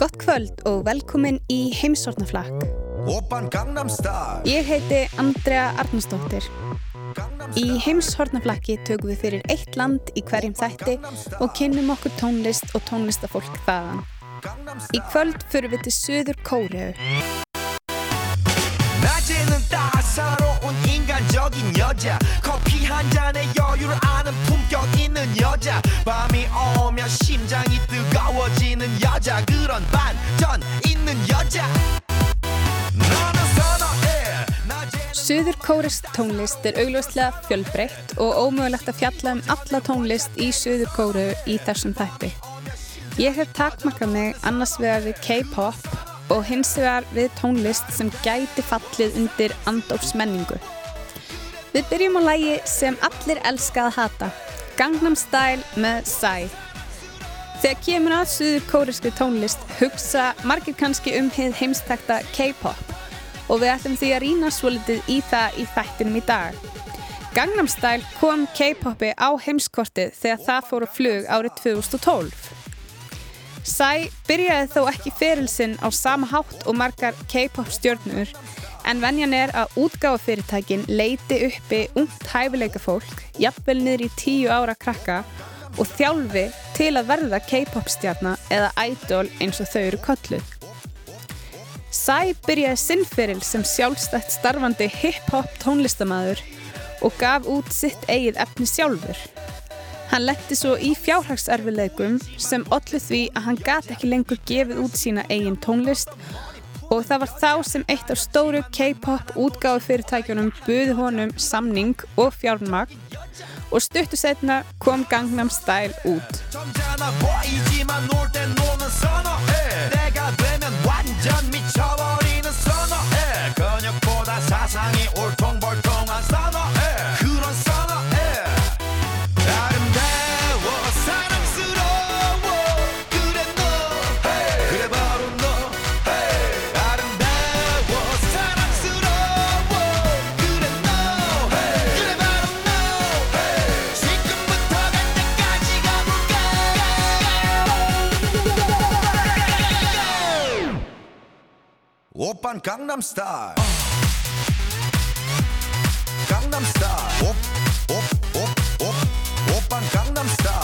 Gott kvöld og velkomin í heimsortnaflakk. Ég heiti Andrea Arnarsdóttir. Í heimshortnaflakki tökum við fyrir eitt land í hverjum þætti og kynnum okkur tónlist og tónlistafólk þaðan. Í kvöld fyrir við til Suður Kóreu. 인간적인 여자 커피 한 잔에 여유를 아는 품격 있는 여자 밤이 오면 심장이 뜨거워지는 여자 그런 반전 있는 여자 Suður kórist tónlist er augljóslega fjölbreytt og ómögulegt að fjalla um alla tónlist í Suður kóru í þessum þætti. Ég hef takmakað mig annars vegar við K-pop og hins vegar við tónlist sem gæti fallið undir andófsmenningu. Við byrjum á lægi sem allir elska að hata, Gangnam Style með Psy. Þegar kemur að Suður kórisku tónlist hugsa margir kannski um heið heimstakta K-pop og við ætlum því að rýna svolítið í það í þættinum í dag. Gangnam Style kom K-popi á heimskortið þegar það fór að flug árið 2012. Psy byrjaði þó ekki ferilsinn á sama hátt og margar K-pop stjórnur en venjan er að útgáfafyrirtækin leiti uppi ungt hæfileika fólk, jafnvel niður í tíu ára krakka og þjálfi til að verða K-pop stjárna eða idol eins og þau eru kolluð. Sæ byrjaði sinnferil sem sjálfstætt starfandi hip-hop tónlistamæður og gaf út sitt eigið efni sjálfur. Hann letti svo í fjárhagserfileikum sem ollu því að hann gati ekki lengur gefið út sína eigin tónlist og það var þá sem eitt af stóru K-pop útgáðu fyrirtækjunum buði honum samning og fjármagn og stuttu setna kom Gangnam Style út. 오빤 강남스타일 강남스타일 옵옵옵옵 오빤 강남스타일 강남스타일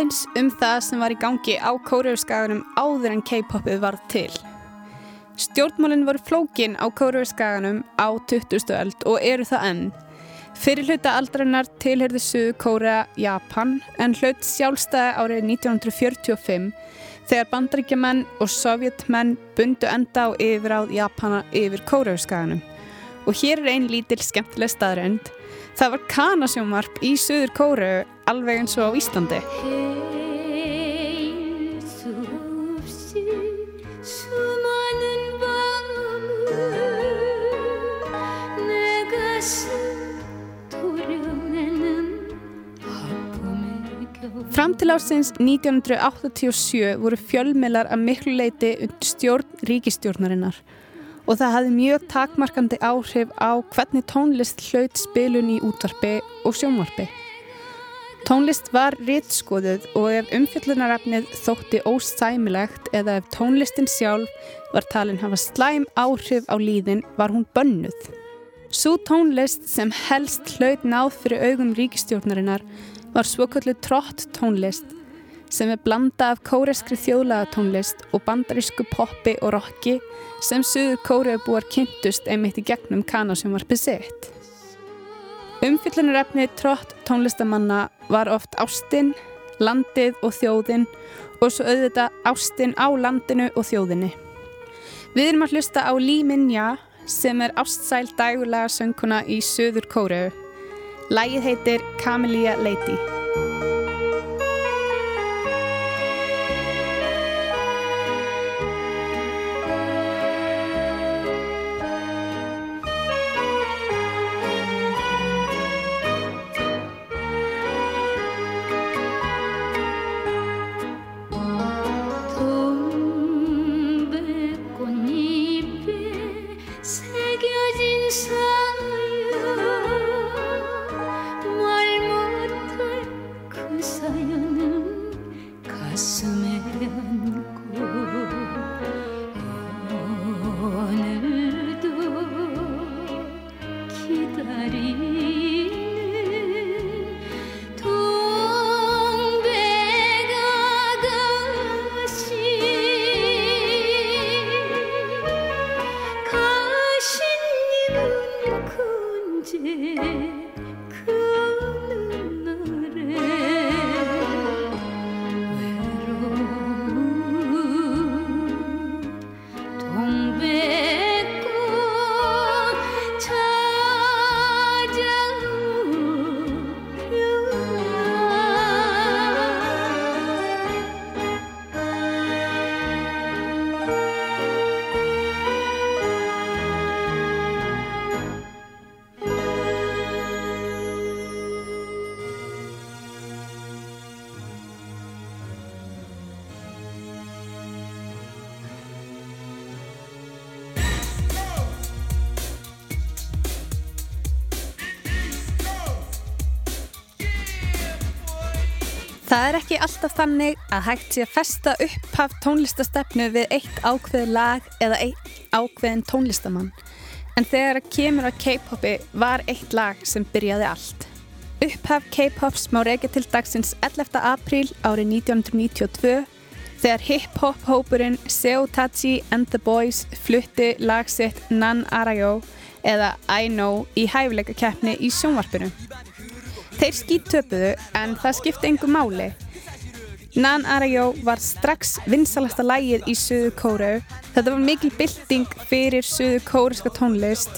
aðeins um það sem var í gangi á kóruðurskaganum áður en K-popið varð til. Stjórnmálinn voru flókin á kóruðurskaganum á 20. öld og eru það enn. Fyrir hluta aldarinnar tilherði Suðu Kórea Japan en hlut sjálfstæði árið 1945 þegar bandaríkjumenn og sovjetmenn bundu enda á yfiráð Japana yfir kóruðurskaganum. Og hér er einn lítil skemmtileg staðrænd. Það var kanasjómarp í Suður Kóru alveg eins og á Íslandi. Fram til ásins 1987 voru fjölmiðlar að miklu leiti undir stjórn ríkistjórnarinnar og það hafði mjög takmarkandi áhrif á hvernig tónlist hlaut spilun í útvarpi og sjónvarpi. Tónlist var rítskoðuð og ef umfjöllunarafnið þótti óstæmilegt eða ef tónlistin sjálf var talin hafa slæm áhrif á líðin var hún bönnuð. Svo tónlist sem helst hlaut náð fyrir augum ríkistjórnarinnar var svoköllu trott tónlist sem er blanda af kóreskri þjóðlagatónlist og bandarísku poppi og rocki sem Suður Kóriðu búar kynntust einmitt í gegnum kanasjónvarpið sitt. Umfyllunarefni trott tónlistamanna var oft ástinn, landið og þjóðinn og svo auðvitað ástinn á landinu og þjóðinni. Við erum að hlusta á Lee Minja sem er ástsæl dægulega sönguna í Suður Kóriðu. Lægið heitir Camellia Lady. Alltaf þannig að hægt sé að festa upphaf tónlistastefnu við eitt ákveð lag eða eitt ákveðin tónlistamann. En þegar að kemur að K-popi var eitt lag sem byrjaði allt. Upphaf K-pops má reykja til dagsins 11. apríl árið 1992 þegar hip-hop hópurinn Seo Tachi and the Boys flutti lagsitt Nan Arayo eða I Know í hæfileika keppni í sjónvarpinu. Þeir skýttöpuðu en það skipti engu máli. Nan Arayó var strax vinsalasta lægið í Suðu Kóru. Þetta var mikil bylting fyrir Suðu Kóruska tónlist.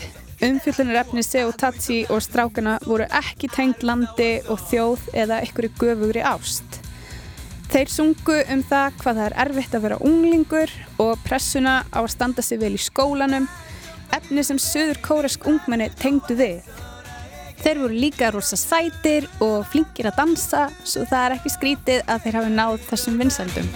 Umfjöldunar efni Seo Tatsi og strákana voru ekki tengt landi og þjóð eða einhverju göfugri ást. Þeir sungu um það hvað það er erfitt að vera unglingur og pressuna á að standa sig vel í skólanum, efni sem Suður Kóresk ungmenni tengdu við. Þeir voru líka rosa sætir og flinkir að dansa svo það er ekki skrítið að þeir hafi náð þessum vinsaldum.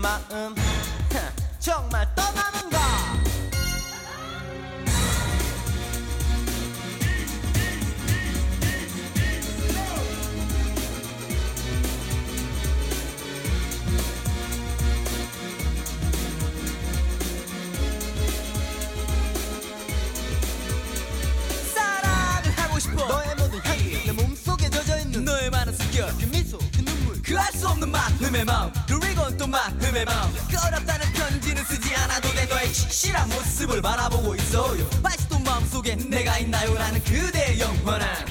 마음. 정말 떠나는가 마음의 마음. 꺼렵다는 편지는 쓰지 않아도 돼 너의 실한 모습을 바라보고 있어요. 아직도 마음속에 내가 있나요? 라는 그대의 영원한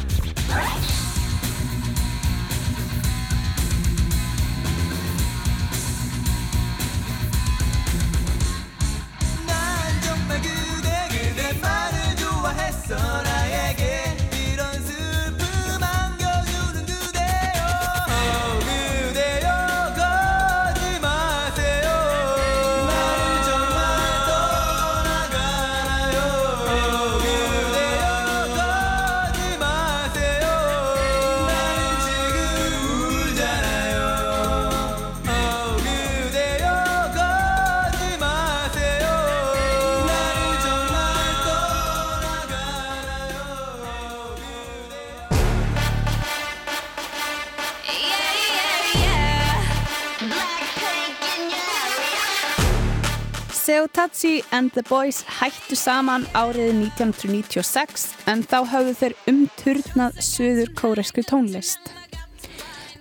Seotachi and the Boys hættu saman árið 1996 en þá hafðu þeir umturnað söður kóresku tónlist.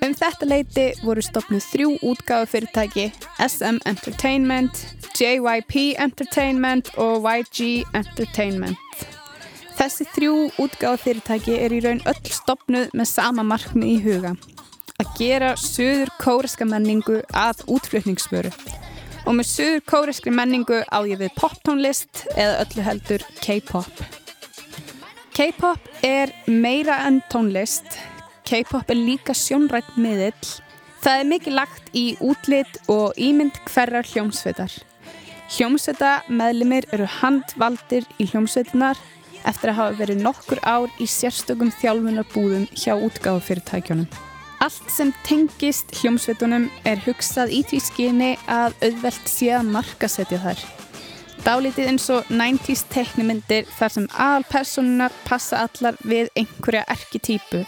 Um þetta leiti voru stopnuð þrjú útgáðu fyrirtæki SM Entertainment, JYP Entertainment og YG Entertainment. Þessi þrjú útgáðu fyrirtæki er í raun öll stopnuð með sama markmið í huga. Að gera söður kóreska menningu að útflutningsmöru og með söður kóreskri menningu á ég við poptónlist eða öllu heldur K-pop. K-pop er meira enn tónlist, K-pop er líka sjónrætt miðill, það er mikið lagt í útlit og ímynd hverjar hljómsveitar. Hljómsveita meðlimir eru handvaldir í hljómsveitinar eftir að hafa verið nokkur ár í sérstökum þjálfunarbúðum hjá útgáðufyrirtækjunum. Allt sem tengist hljómsveitunum er hugsað í því skyni að auðvelt sé að markasetja þar. Dálítið eins og 90's teknimyndir þar sem aðalpersonunar passa allar við einhverja erketýpu.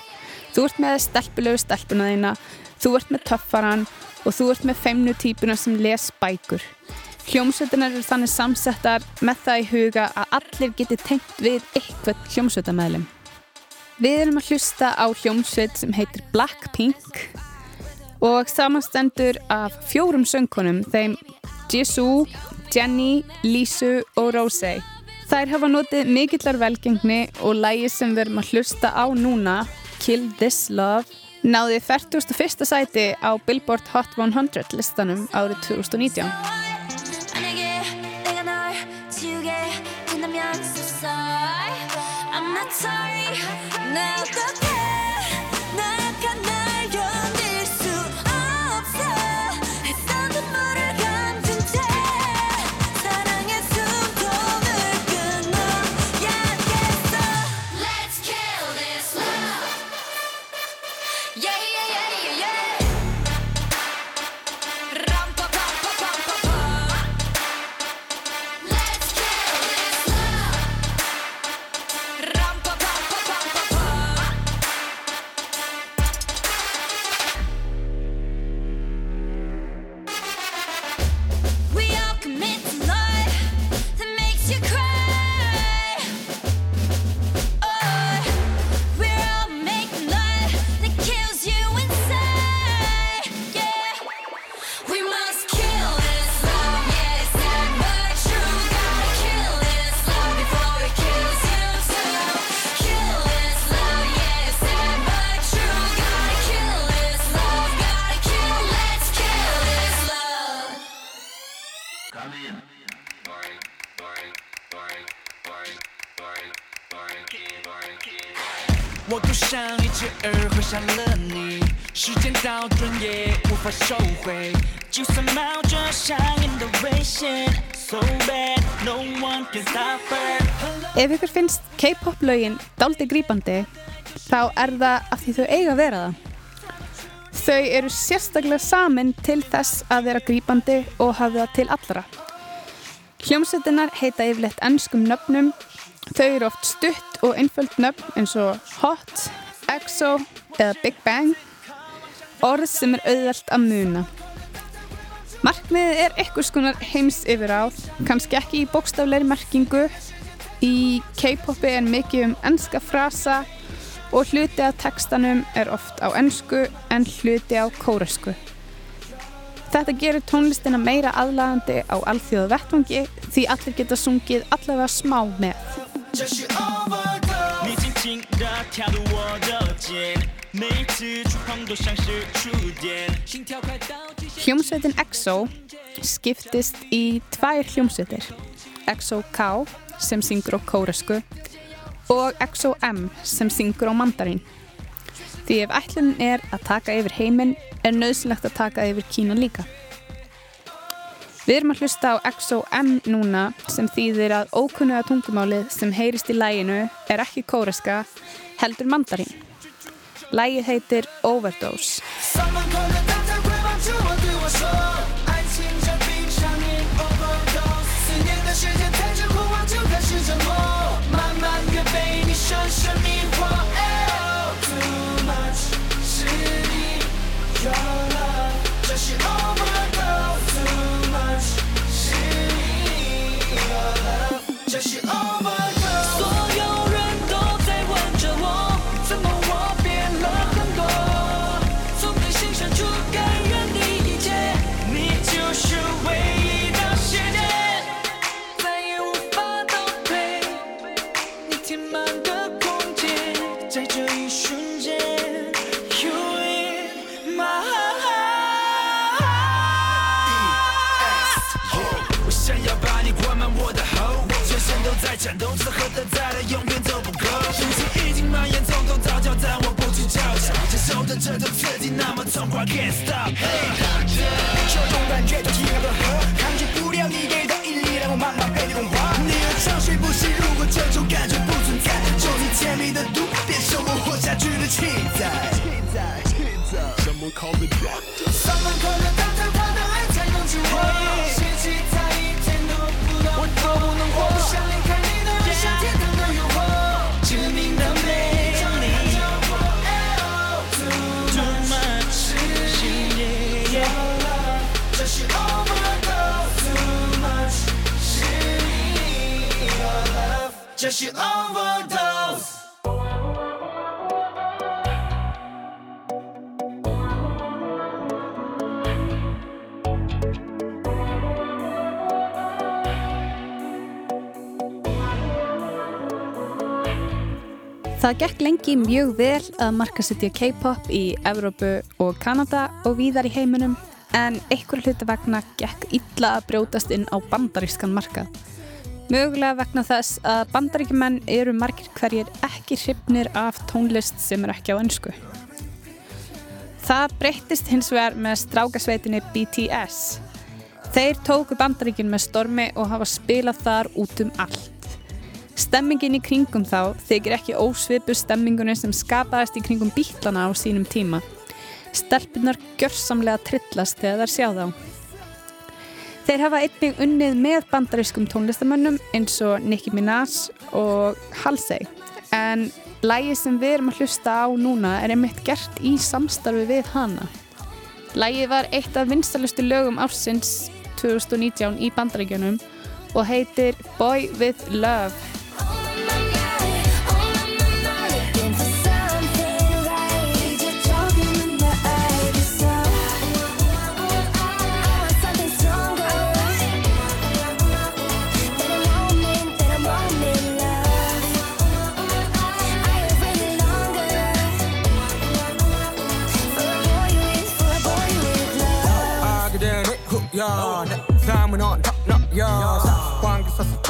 Þú ert með stelpulegu stelpuna þína, þú ert með töffaran og þú ert með feimnu týpuna sem les bækur. Hljómsveitunar eru þannig samsettar með það í huga að allir geti tengt við eitthvað hljómsveitamæðlum. Við erum að hlusta á hljómsveit sem heitir Blackpink og samanstendur af fjórum söngkonum, þeim Jisoo, Jennie, Lisu og Rosé. Þær hafa notið mikillar velgengni og lægi sem við erum að hlusta á núna, Kill This Love, náði 41. sæti á Billboard Hot 100 listanum árið 2019. Ef ykkur finnst K-pop lögin daldi grýpandi þá er það af því þau eiga að vera það. Þau eru sérstaklega samin til þess að vera grýpandi og hafa það til allra. Hljómsettinar heita yfirleitt ennskum nöfnum. Þau eru oft stutt og einföld nöfn eins og Hot, EXO eða Big Bang. Orð sem er auðvelt að muna. Markmiðið er einhvers konar heims yfir áð, kannski ekki í bókstafleiri merkingu. Í K-popi er mikið um ennska frasa og hluti af textanum er oft á ennsku en hluti á kóresku. Þetta gerir tónlistina meira aðlagandi á alþjóðu vettvangi því allir geta sungið allavega smá með. Hljómsveitin EXO skiptist í tvær hljómsveitir. EXO-K sem syngur á kóresku og EXO-M sem syngur á mandarín. Því ef ætlun er að taka yfir heiminn er nöðsilegt að taka yfir Kína líka Við erum að hlusta á EXO-M núna sem þýðir að ókunnuða tungumálið sem heyrist í læginu er ekki kóreska heldur mandarín Lægið heitir Overdose. 这种刺激那么痛快，Can't stop。这种感觉就像一个河，抗拒不了你给的引力，让我慢慢被你融化。你的长睡不醒，如果这种感觉不存在，就你甜蜜的毒，变成我活下去的气在。Someone call me doctor。Someone call me doctor，我的爱才能治愈。Það gekk lengi mjög vel að markasetja K-pop í Evrópu og Kanada og víðar í heiminum en einhver hluti vegna gekk illa að brjótast inn á bandarískan markað. Mögulega vegna þess að bandaríkjumenn eru margir hverjir ekki hrifnir af tónlist sem er ekki á önsku. Það breyttist hins vegar með strákasveitinni BTS. Þeir tóku bandaríkjun með stormi og hafa spilað þar út um allt. Stemmingin í kringum þá þykir ekki ósvipu stemmingunni sem skapaðist í kringum bílana á sínum tíma. Stelpunar gjörsamlega trillast þegar þær sjá þá. Þeir hafa einnig unnið með bandarískum tónlistamönnum eins og Nicki Minaj og Halsey en lægi sem við erum að hlusta á núna er einmitt gert í samstarfi við hana. Lægi var eitt af vinstalustu lögum ársins 2019 í bandaríkjunum og heitir Boy with Love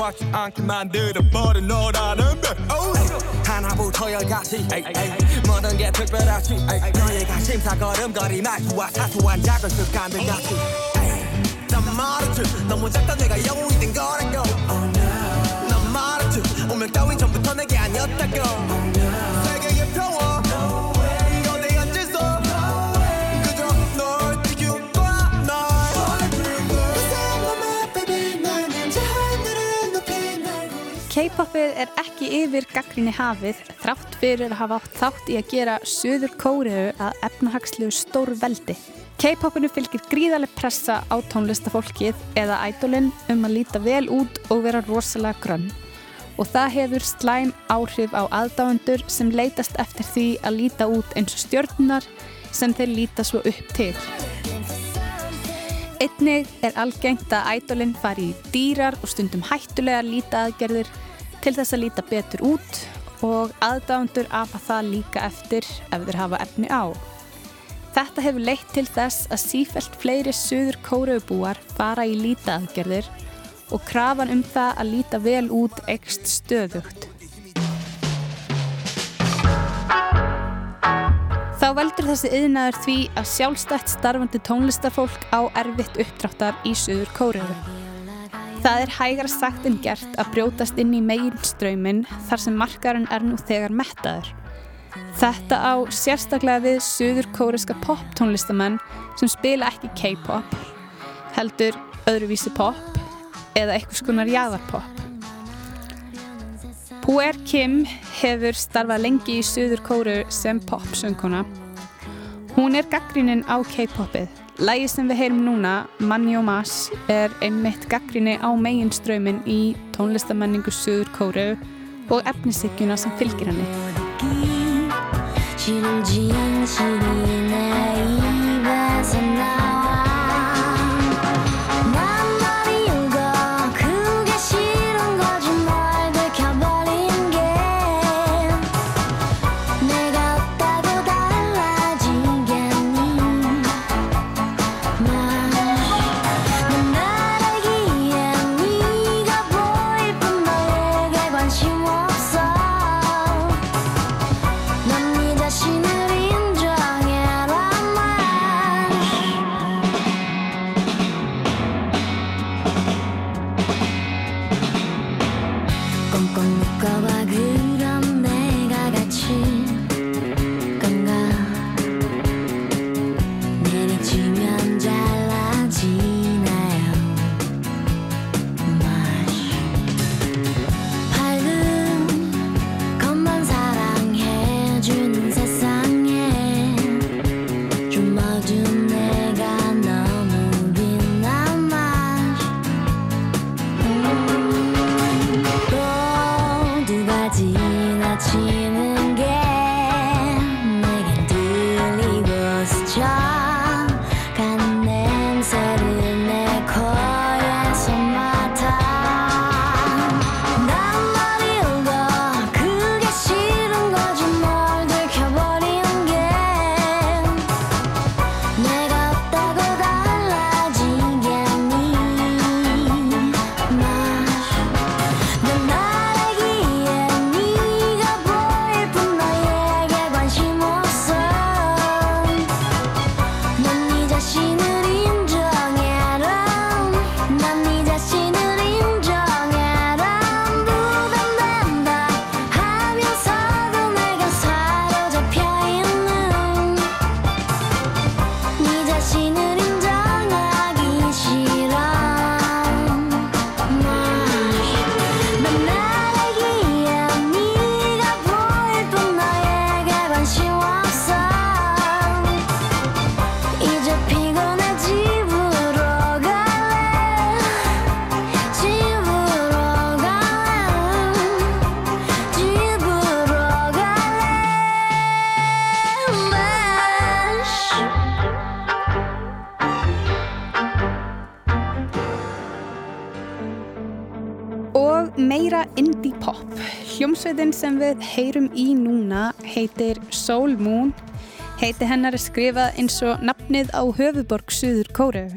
습관지 않게 만들어버린 너라는 백 하나부터 열까지 모든 게 특별하지. 가심사 걸음걸이 말투와 사소한 작은 습관들 같이. 난 말했지. 너무 작다 내가 영웅이 된 거라고. 난 말했지. 운명 따윈 전부터 내게 아니었다고 K-popið er ekki yfir gaggrinni hafið þrátt fyrir að hafa átt þátt í að gera Suður Kóriðu að efnahagslegu stór veldi. K-popinu fylgir gríðarlega pressa á tónlistafólkið eða ædolinn um að líta vel út og vera rosalega grönn. Og það hefur slæm áhrif á aðdáendur sem leitast eftir því að líta út eins og stjórnar sem þeir líta svo upp til. Einnig er algengt að ædolinn fari í dýrar og stundum hættulega lítaðgerðir til þess að líta betur út og aðdáðundur afa það líka eftir ef þeir hafa efni á. Þetta hefur leitt til þess að sífælt fleiri söður kóraubúar fara í lítaðgerðir og krafan um það að líta vel út ekst stöðugt. Þá veldur þessi yðnaður því að sjálfstætt starfandi tónlistafólk á erfitt uppdráttar í söður kóraubúar. Það er hægara sagt en gert að brjótast inn í meginströymin þar sem markarinn er nú þegar mettaður. Þetta á sérstaklega við söður kóriska pop-tónlistamenn sem spila ekki K-pop, heldur öðruvísi pop eða eitthvað skonar jæðarpop. Puer Kim hefur starfað lengi í söður kóru sem pop-söngkona. Hún er gaggríninn á K-popið Lægi sem við heyrum núna, Manni og Mas, er einmitt gaggrinni á meginströmin í tónlistamenningu Suður Kóru og efnisíkjuna sem fylgir henni. Hljómsveitin sem við heyrum í núna heitir Soul Moon. Heiti hennar er skrifað eins og nafnið á höfuborg Suður Kóreu.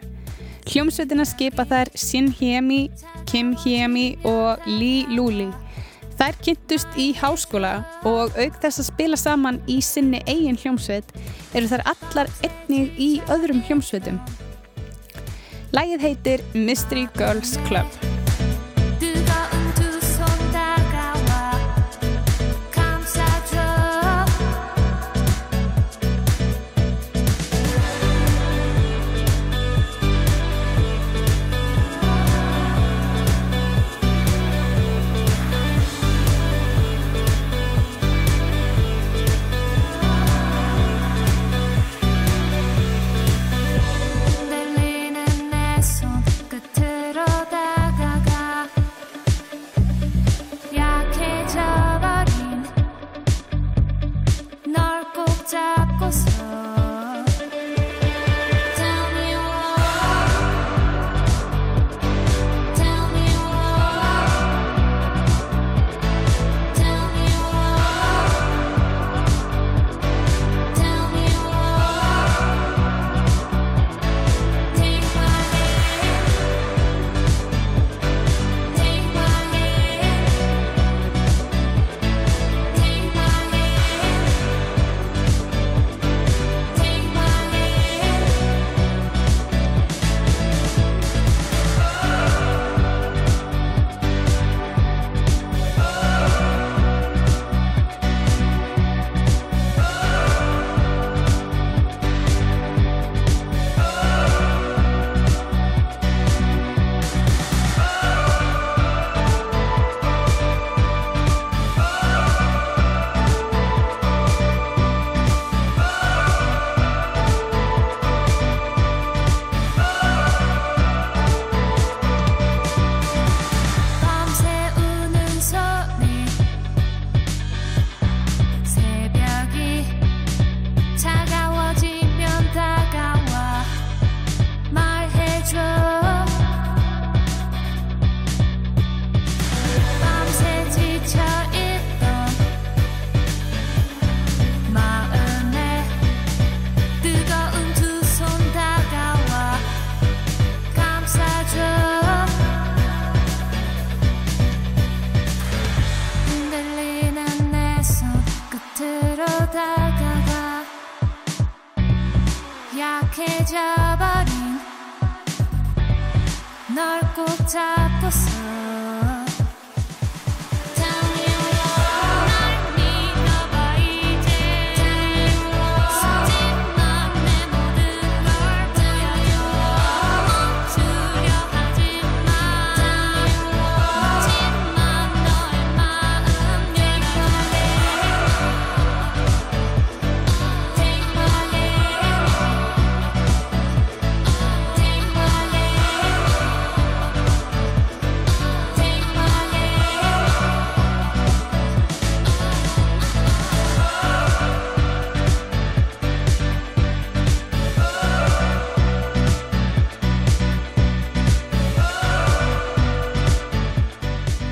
Hljómsveitina skipa þær Shin Hyemi, Kim Hyemi og Lee Luli. Þær kynntust í háskóla og auk þess að spila saman í sinni eigin hljómsveit eru þær allar einnig í öðrum hljómsveitum. Lægið heitir Mystery Girls Club.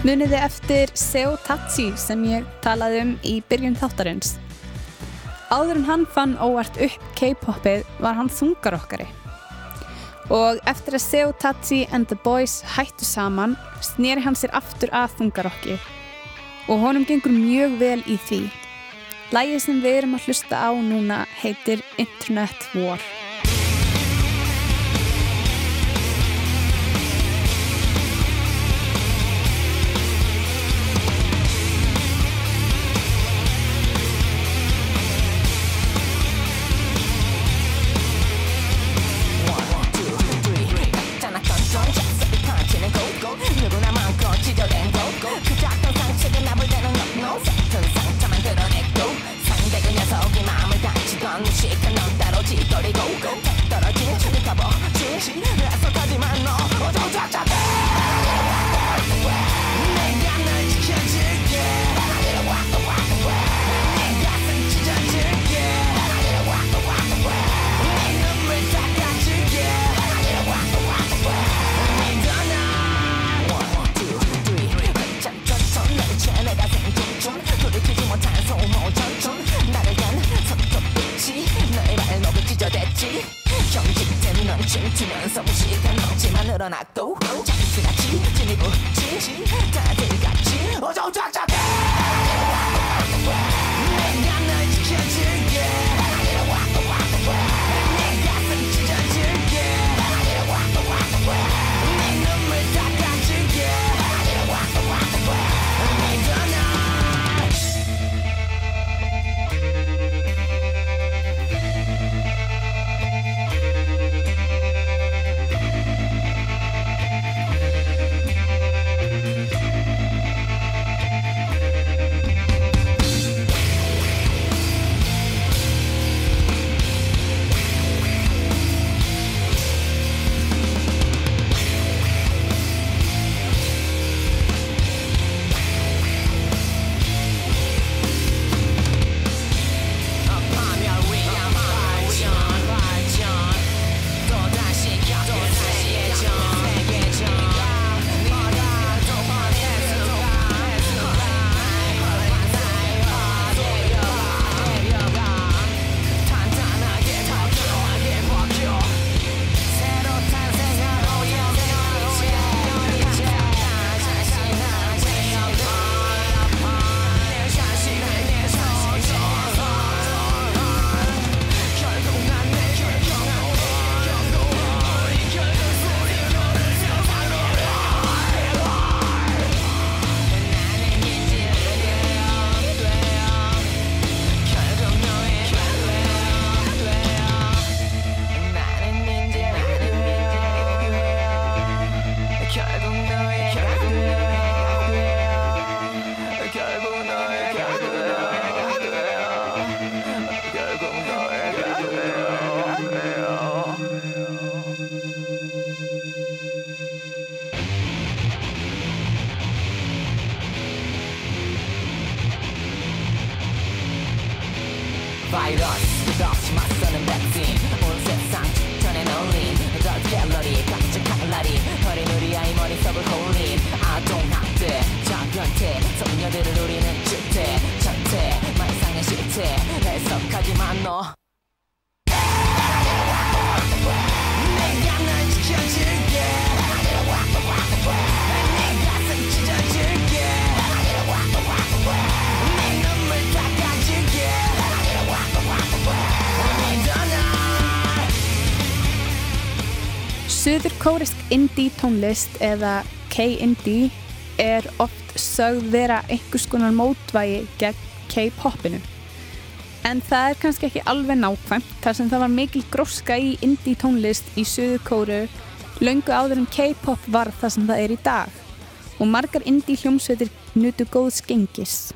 Muniði eftir Seo Tatsi sem ég talaði um í byrjun þáttarins. Áður en hann fann óvart upp K-popið var hann þungarokkari. Og eftir að Seo Tatsi and the Boys hættu saman snýri hann sér aftur að þungarokki og honum gengur mjög vel í því. Lægið sem við erum að hlusta á núna heitir Internet War. 경직된 넘침 지면서 무식한 넘치만 늘어났고 자기 지나치 지니고 지 다들 같이 어정쩡하게 Suður-kórisk indie tónlist eða K-indie er oft sögð vera einhvers konar mótvægi gegn K-popinu. En það er kannski ekki alveg nákvæmt þar sem það var mikil gróska í indie tónlist í Suður-kóru löngu áður en K-pop var það sem það er í dag og margar indie hljómsveitir nutu góðs gengis.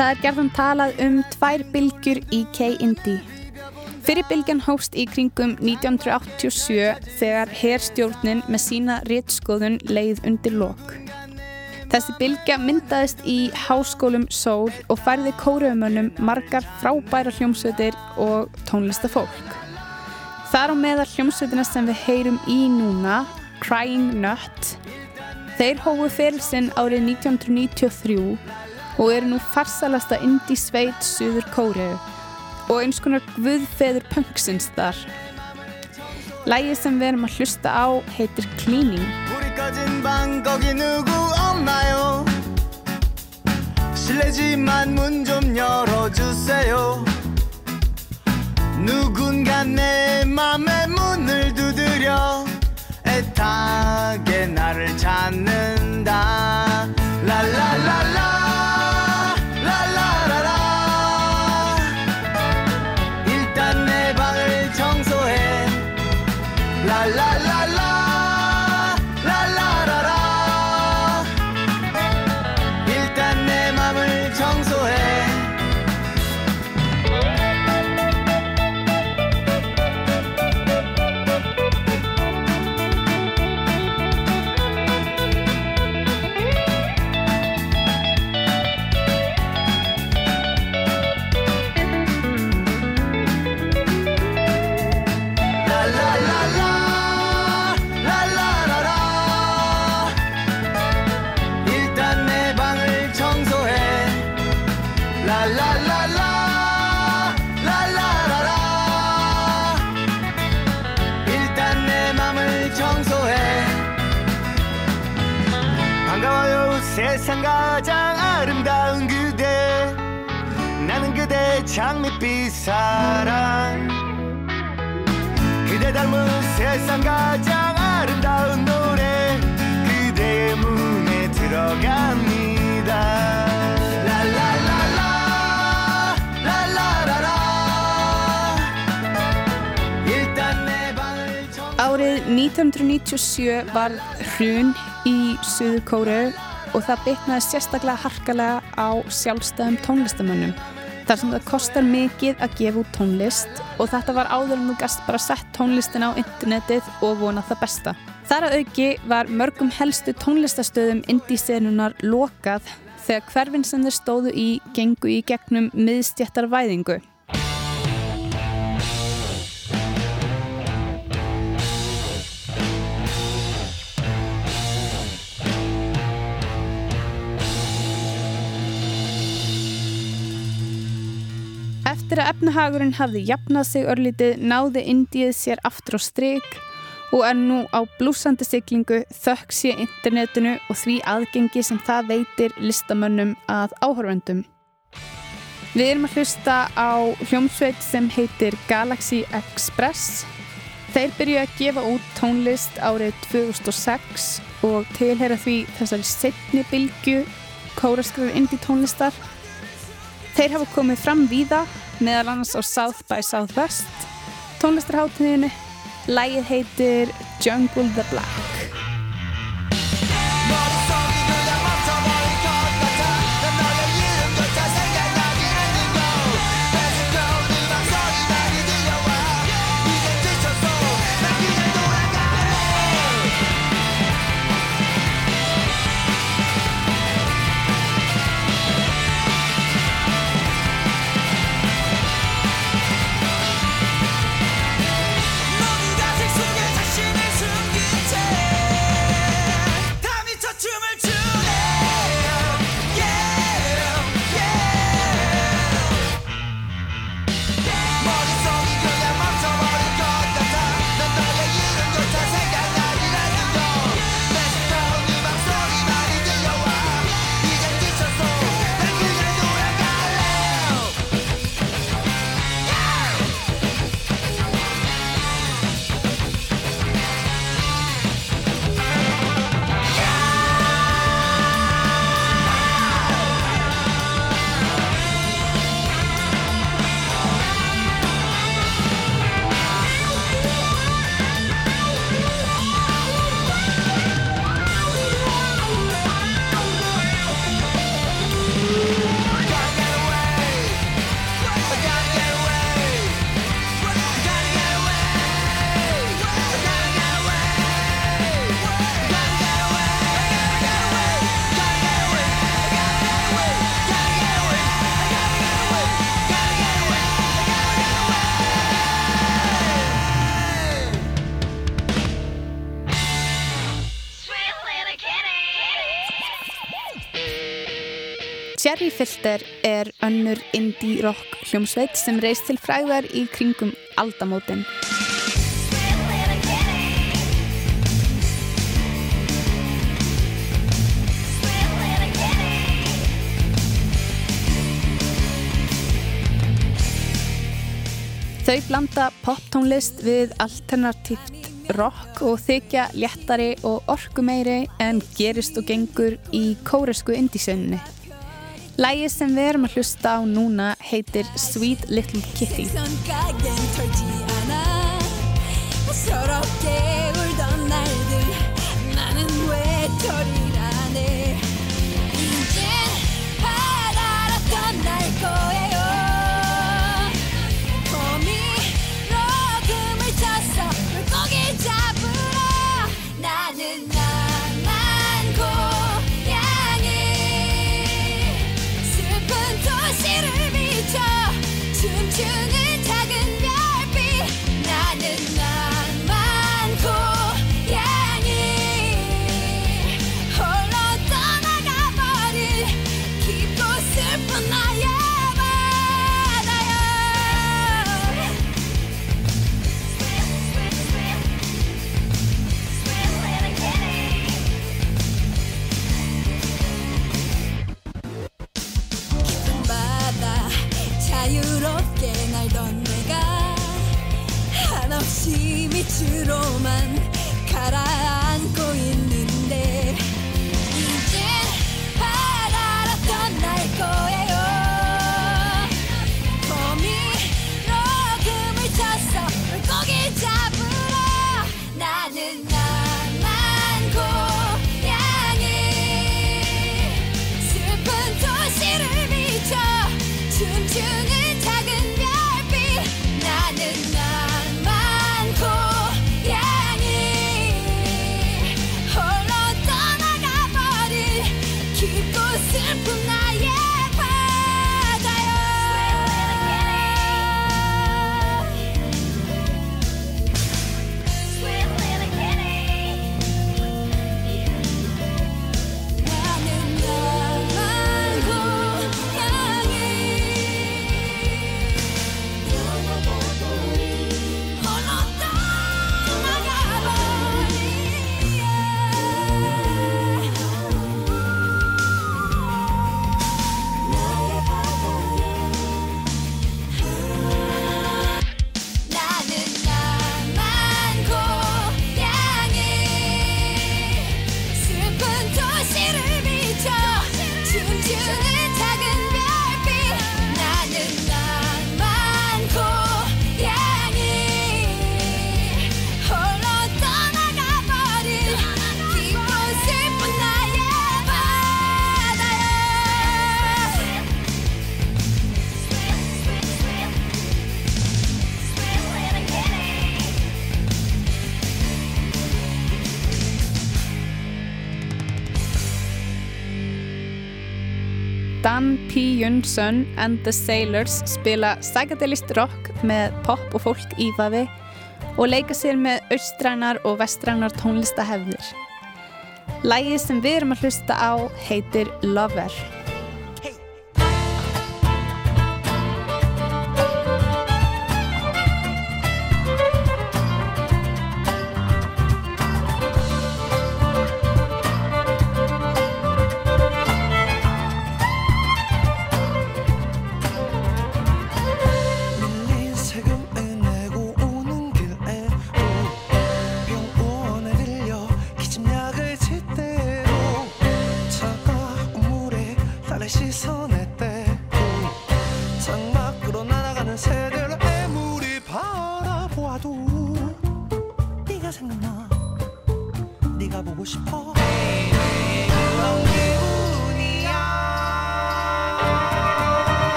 Það er gerðan talað um tvær bylgjur í K-Indie. Fyrir bylgjan hófst í kringum 1987 þegar herstjórnin með sína réttskoðun leið undir lok. Þessi bylgja myndaðist í háskólum Sól og færði kóruumönnum margar frábæra hljómsveitir og tónlistafólk. Þar á meðal hljómsveitina sem við heyrum í núna, Crying Nut, þeir hófu fyrir sinn árið 1993 og eru nú farsalasta indie sveit Suður Kóreu og eins konar guðfeður punksins þar. Lægið sem við erum að hlusta á heitir Cleaning. 우리 꺼진 방 거기 누구 없나요? 실례지만 문 좀 열어주세요. 누군가 내 맘의 문을 두드려 애타게 나를 찾는다. 랄랄랄라 var hrun í Suður Kóru og það bitnaði sérstaklega harkalega á sjálfstæðum tónlistamönnum þar sem það kostar mikið að gefa út tónlist og þetta var áður en þú gast bara sett tónlistin á internetið og vonað það besta. Þar að auki var mörgum helstu tónlistastöðum indísenunar lokað þegar hverfin sem þeir stóðu í gengu í gegnum miðstjættar Eftir að efnahagurinn hafði jafnað sig örlítið náði Indíð sér aftur á strik og er nú á blúsandi siglingu þökk sé internetinu og því aðgengi sem það veitir listamönnum að áhörvendum. Við erum að hlusta á hljómsveit sem heitir Galaxy Express. Þeir byrju að gefa út tónlist árið 2006 og tilhera því þessari setni bylgu kóraskrar indie tónlistar. Þeir hafa komið fram víða, meðal annars á South by Southwest, tónlistarháttiðinu. Lægið heitir Jungle the Black. Filter er önnur indie rock hljómsveit sem reist til fræðar í kringum aldamótin. Þau blanda poptónlist við alternatíft rock og þykja léttari og orkumeiri en gerist og gengur í kóresku indísönni. Lægið sem við erum að hlusta á núna heitir Sweet Little Kitty. Sweet Little Kitty romance Van P. Jönsson and the Sailors spila psychedelic rock með pop og fólk ífavi og leika sér með austrænar og vestrænar tónlistahefðir. Lægið sem við erum að hlusta á heitir Lover.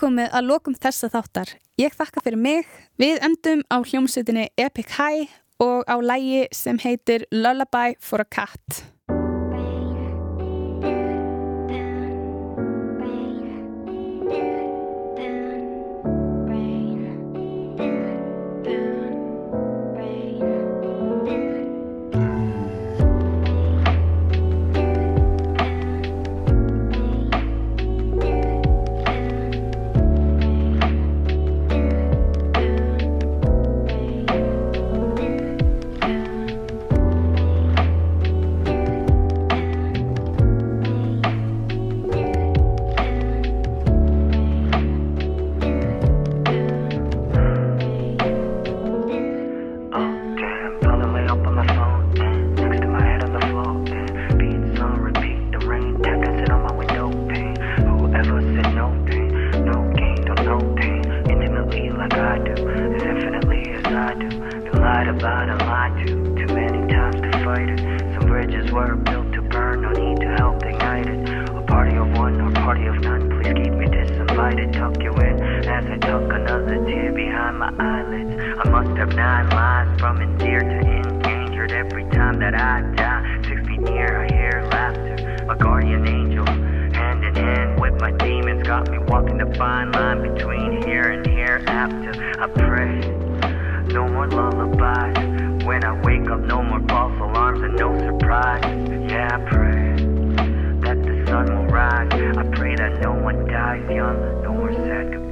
Komið að lokum þessa þáttar. Ég þakka fyrir mig. Við endum á hljómsveitinni Epic High og á lægi sem heitir Lullaby for a Cat. With my demons, got me walking the fine line between here and hereafter. I pray, no more lullabies. When I wake up, no more false alarms and no surprise. Yeah, I pray that the sun will rise. I pray that no one dies young, no more sad goodbyes.